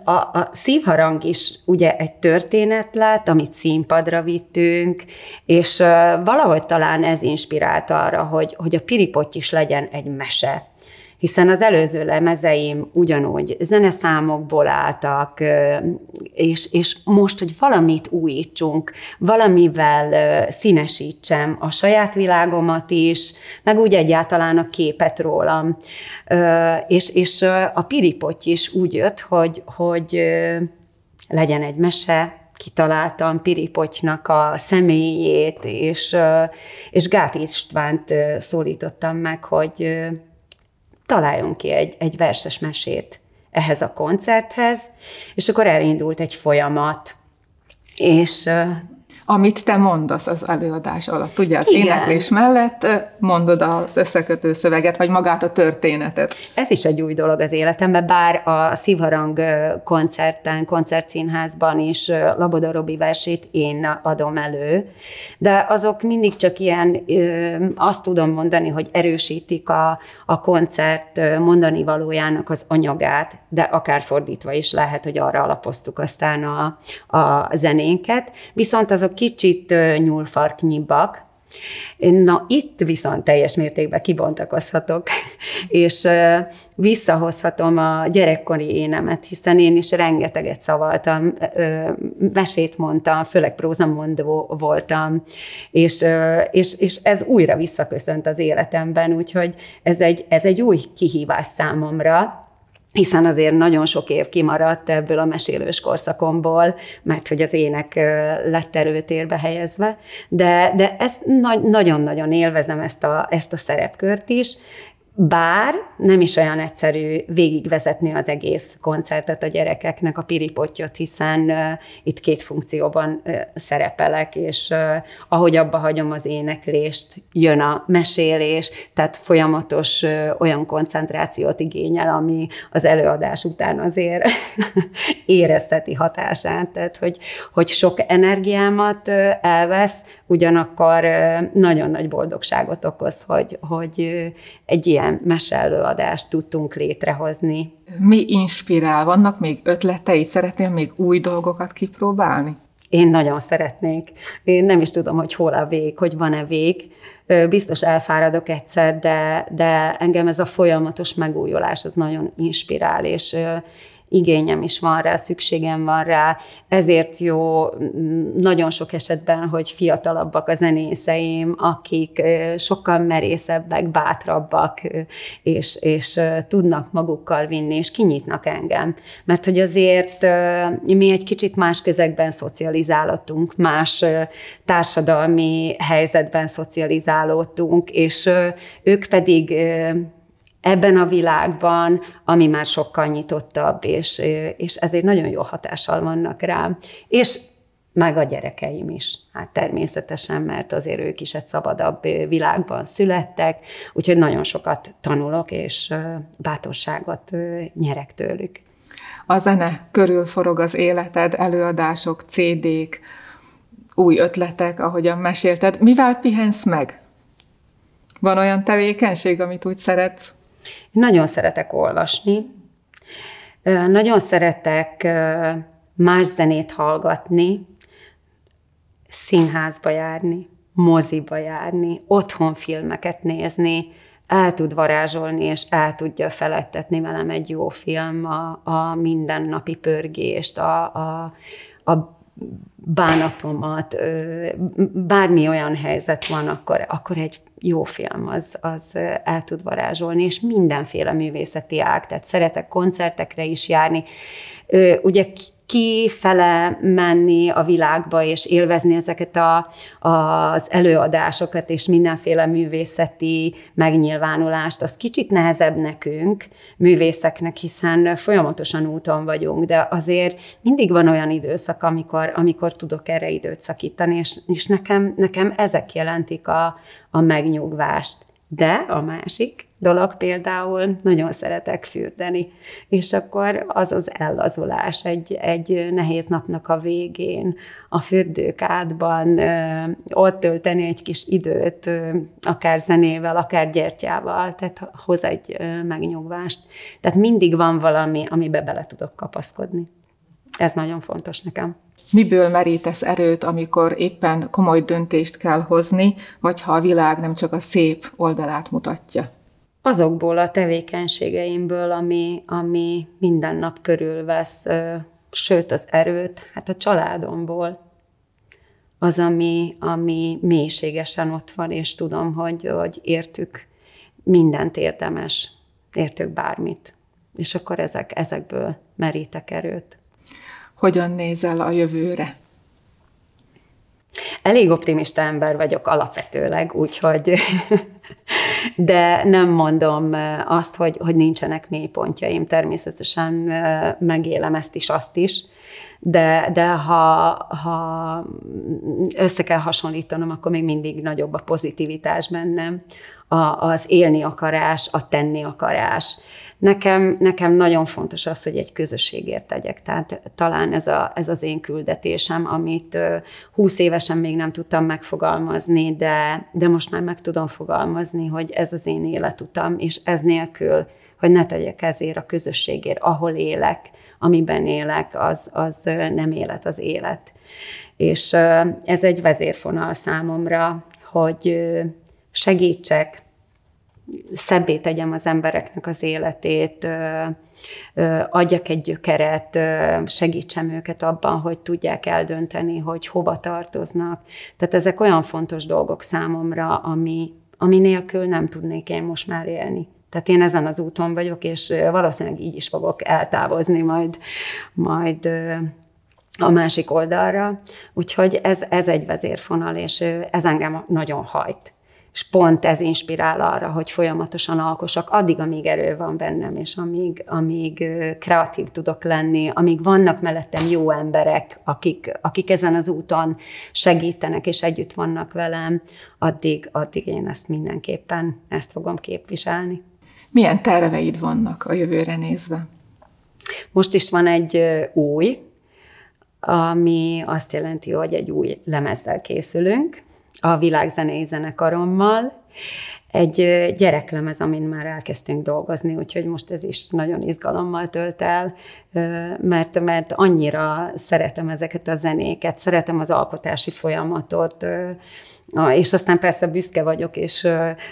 A, a szívharang is ugye egy történet lett, amit színpadra vittünk, és valahogy talán ez inspirált arra, hogy, hogy a piripot is legyen egy mese hiszen az előző lemezeim ugyanúgy zeneszámokból álltak, és, és most, hogy valamit újítsunk, valamivel színesítsem a saját világomat is, meg úgy egyáltalán a képet rólam. És, és a piripotty is úgy jött, hogy, hogy legyen egy mese, kitaláltam Piripotynak a személyét, és, és Gát Istvánt szólítottam meg, hogy találjon ki egy, egy verses mesét ehhez a koncerthez, és akkor elindult egy folyamat, és amit te mondasz az előadás alatt. Ugye az Igen. éneklés mellett mondod az összekötő szöveget, vagy magát a történetet. Ez is egy új dolog az életemben, bár a Szívharang koncerten, koncertszínházban is Laboda Robi versét én adom elő, de azok mindig csak ilyen, azt tudom mondani, hogy erősítik a, a koncert mondani valójának az anyagát, de akár fordítva is lehet, hogy arra alapoztuk aztán a, a zenénket, viszont azok kicsit nyúlfarknyibbak, Na, itt viszont teljes mértékben kibontakozhatok, és visszahozhatom a gyerekkori énemet, hiszen én is rengeteget szavaltam, mesét mondtam, főleg prózamondó voltam, és, és, és ez újra visszaköszönt az életemben, úgyhogy ez egy, ez egy új kihívás számomra, hiszen azért nagyon sok év kimaradt ebből a mesélős korszakomból, mert hogy az ének lett erőtérbe helyezve, de, de ezt nagyon-nagyon élvezem ezt a, ezt a szerepkört is, bár nem is olyan egyszerű végigvezetni az egész koncertet a gyerekeknek, a piripottyot, hiszen uh, itt két funkcióban uh, szerepelek, és uh, ahogy abba hagyom az éneklést, jön a mesélés, tehát folyamatos uh, olyan koncentrációt igényel, ami az előadás után azért érezteti hatását, tehát hogy, hogy sok energiámat uh, elvesz, ugyanakkor uh, nagyon nagy boldogságot okoz, hogy, hogy uh, egy ilyen ilyen meseelőadást tudtunk létrehozni. Mi inspirál? Vannak még ötleteid? Szeretnél még új dolgokat kipróbálni? Én nagyon szeretnék. Én nem is tudom, hogy hol a vég, hogy van-e vég. Biztos elfáradok egyszer, de, de engem ez a folyamatos megújulás, az nagyon inspirál, és igényem is van rá, szükségem van rá, ezért jó nagyon sok esetben, hogy fiatalabbak a zenészeim, akik sokkal merészebbek, bátrabbak, és, és tudnak magukkal vinni, és kinyitnak engem. Mert hogy azért mi egy kicsit más közegben szocializálódtunk, más társadalmi helyzetben szocializálódtunk, és ők pedig ebben a világban, ami már sokkal nyitottabb, és, és ezért nagyon jó hatással vannak rám. És meg a gyerekeim is. Hát természetesen, mert azért ők is egy szabadabb világban születtek, úgyhogy nagyon sokat tanulok, és bátorságot nyerek tőlük. A zene körül forog az életed, előadások, CD-k, új ötletek, ahogyan mesélted. Mivel pihensz meg? Van olyan tevékenység, amit úgy szeretsz? Nagyon szeretek olvasni, nagyon szeretek más zenét hallgatni, színházba járni, moziba járni, otthon filmeket nézni, el tud varázsolni, és el tudja felettetni velem egy jó film a, a mindennapi pörgést, a, a, a bánatomat, bármi olyan helyzet van, akkor, akkor egy jó film az, az el tud varázsolni, és mindenféle művészeti ág, tehát szeretek koncertekre is járni. Ugye kifele menni a világba, és élvezni ezeket a, az előadásokat, és mindenféle művészeti megnyilvánulást, az kicsit nehezebb nekünk, művészeknek, hiszen folyamatosan úton vagyunk, de azért mindig van olyan időszak, amikor, amikor tudok erre időt szakítani, és, és nekem, nekem ezek jelentik a, a megnyugvást. De a másik dolog például, nagyon szeretek fürdeni, és akkor az az ellazulás egy, egy nehéz napnak a végén, a fürdőkádban ott tölteni egy kis időt, akár zenével, akár gyertyával, tehát hoz egy megnyugvást. Tehát mindig van valami, amibe bele tudok kapaszkodni. Ez nagyon fontos nekem. Miből merítesz erőt, amikor éppen komoly döntést kell hozni, vagy ha a világ nem csak a szép oldalát mutatja? Azokból a tevékenységeimből, ami, ami minden nap körülvesz, sőt az erőt, hát a családomból. Az, ami, ami mélységesen ott van, és tudom, hogy, hogy értük mindent érdemes, értük bármit. És akkor ezek, ezekből merítek erőt. Hogyan nézel a jövőre? Elég optimista ember vagyok alapvetőleg, úgyhogy de nem mondom azt, hogy, hogy nincsenek mélypontjaim. Természetesen megélem ezt is, azt is, de, de ha, ha össze kell hasonlítanom, akkor még mindig nagyobb a pozitivitás bennem, a, az élni akarás, a tenni akarás. Nekem, nekem nagyon fontos az, hogy egy közösségért tegyek. Tehát talán ez, a, ez az én küldetésem, amit húsz évesen még nem tudtam megfogalmazni, de, de most már meg tudom fogalmazni, hogy ez az én életutam, és ez nélkül hogy ne tegyek ezért a közösségért, ahol élek, amiben élek, az, az nem élet, az élet. És ez egy vezérfonal számomra, hogy segítsek, szebbé tegyem az embereknek az életét, adjak egy gyökeret, segítsem őket abban, hogy tudják eldönteni, hogy hova tartoznak. Tehát ezek olyan fontos dolgok számomra, ami, ami nélkül nem tudnék én most már élni. Tehát én ezen az úton vagyok, és valószínűleg így is fogok eltávozni majd, majd a másik oldalra. Úgyhogy ez, ez egy vezérfonal, és ez engem nagyon hajt. És pont ez inspirál arra, hogy folyamatosan alkossak, addig, amíg erő van bennem, és amíg, amíg kreatív tudok lenni, amíg vannak mellettem jó emberek, akik, akik ezen az úton segítenek, és együtt vannak velem, addig, addig én ezt mindenképpen, ezt fogom képviselni. Milyen terveid vannak a jövőre nézve? Most is van egy új, ami azt jelenti, hogy egy új lemezzel készülünk, a világzenei zenekarommal. egy gyereklemez, amin már elkezdtünk dolgozni, úgyhogy most ez is nagyon izgalommal tölt el, mert, mert annyira szeretem ezeket a zenéket, szeretem az alkotási folyamatot, és aztán persze büszke vagyok, és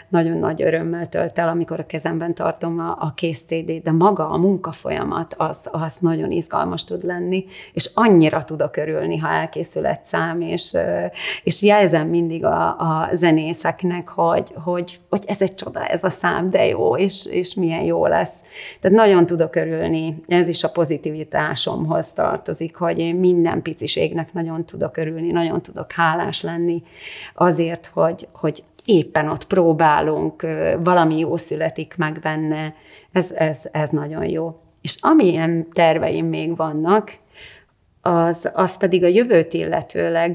nagyon nagy örömmel tölt el, amikor a kezemben tartom a, a kész cd de maga a munkafolyamat az, az nagyon izgalmas tud lenni, és annyira tudok örülni, ha elkészül egy szám, és, és jelzem mindig a, a zenészeknek, hogy, hogy, hogy ez egy csoda, ez a szám, de jó, és, és milyen jó lesz. Tehát nagyon tudok örülni, ez is a pozitivitásomhoz tartozik, hogy én minden piciségnek nagyon tudok örülni, nagyon tudok hálás lenni azért, hogy, hogy éppen ott próbálunk, valami jó születik meg benne, ez, ez, ez nagyon jó. És amilyen terveim még vannak, az, az pedig a jövőt illetőleg,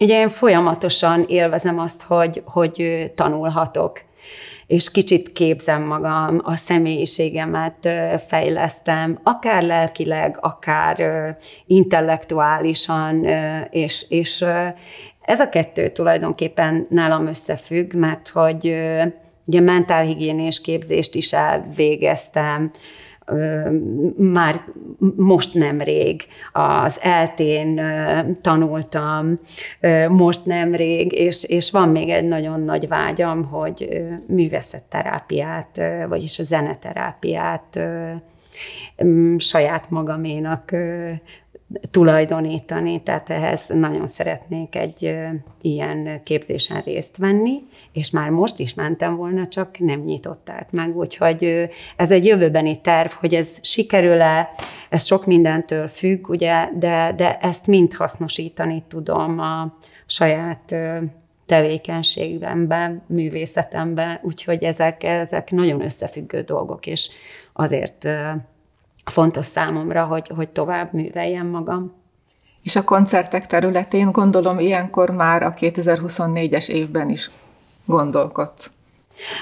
ugye én folyamatosan élvezem azt, hogy, hogy tanulhatok és kicsit képzem magam, a személyiségemet fejlesztem, akár lelkileg, akár intellektuálisan, és, és ez a kettő tulajdonképpen nálam összefügg, mert hogy ugye mentálhigiénés képzést is elvégeztem, már most nemrég az eltén tanultam, most nemrég, és, és van még egy nagyon nagy vágyam, hogy művészetterápiát, vagyis a zeneterápiát saját magaménak tulajdonítani, tehát ehhez nagyon szeretnék egy ilyen képzésen részt venni, és már most is mentem volna, csak nem nyitották meg, úgyhogy ez egy jövőbeni terv, hogy ez sikerül-e, ez sok mindentől függ, ugye, de, de ezt mind hasznosítani tudom a saját tevékenységemben, művészetemben, úgyhogy ezek, ezek nagyon összefüggő dolgok, és azért fontos számomra, hogy, hogy tovább műveljem magam. És a koncertek területén gondolom ilyenkor már a 2024-es évben is gondolkodsz.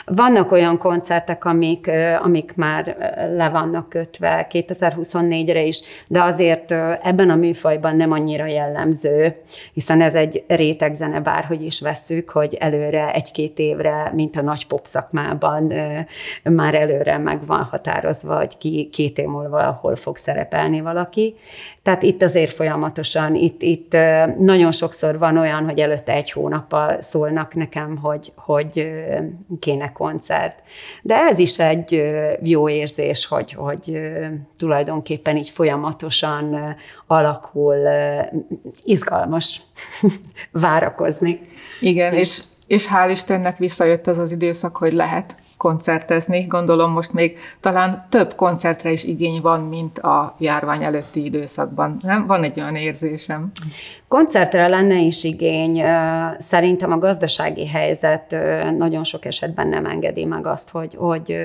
Vannak olyan koncertek, amik, amik már le vannak kötve 2024-re is, de azért ebben a műfajban nem annyira jellemző, hiszen ez egy rétegzene, bárhogy is vesszük, hogy előre egy-két évre, mint a nagy pop szakmában már előre meg van határozva, hogy ki két év múlva hol fog szerepelni valaki. Tehát itt azért folyamatosan, itt, itt nagyon sokszor van olyan, hogy előtte egy hónappal szólnak nekem, hogy, hogy kéne koncert. De ez is egy jó érzés, hogy, hogy tulajdonképpen így folyamatosan alakul, izgalmas várakozni. Igen, és, és, és hál' Istennek visszajött az az időszak, hogy lehet koncertezni. Gondolom most még talán több koncertre is igény van, mint a járvány előtti időszakban. Nem? Van egy olyan érzésem. Koncertre lenne is igény. Szerintem a gazdasági helyzet nagyon sok esetben nem engedi meg azt, hogy, hogy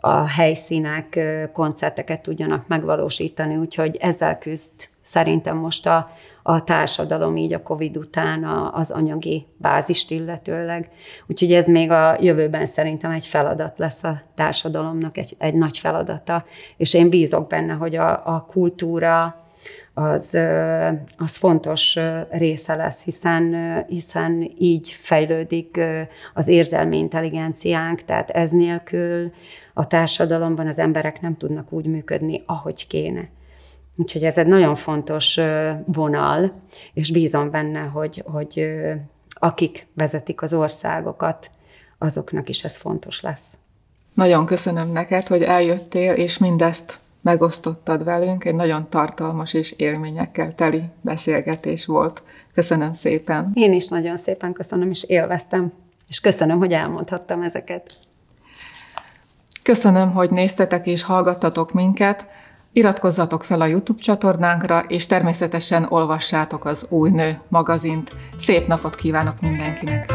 a helyszínek koncerteket tudjanak megvalósítani, úgyhogy ezzel küzd szerintem most a, a társadalom így a Covid után az anyagi bázist illetőleg. Úgyhogy ez még a jövőben szerintem egy feladat lesz a társadalomnak, egy, egy nagy feladata, és én bízok benne, hogy a, a kultúra, az, az fontos része lesz, hiszen, hiszen így fejlődik az érzelmi intelligenciánk, tehát ez nélkül a társadalomban az emberek nem tudnak úgy működni, ahogy kéne. Úgyhogy ez egy nagyon fontos vonal, és bízom benne, hogy, hogy akik vezetik az országokat, azoknak is ez fontos lesz. Nagyon köszönöm neked, hogy eljöttél, és mindezt megosztottad velünk. Egy nagyon tartalmas és élményekkel teli beszélgetés volt. Köszönöm szépen. Én is nagyon szépen köszönöm, és élveztem. És köszönöm, hogy elmondhattam ezeket. Köszönöm, hogy néztetek és hallgattatok minket. Iratkozzatok fel a YouTube csatornánkra, és természetesen olvassátok az Új Nő magazint. Szép napot kívánok mindenkinek!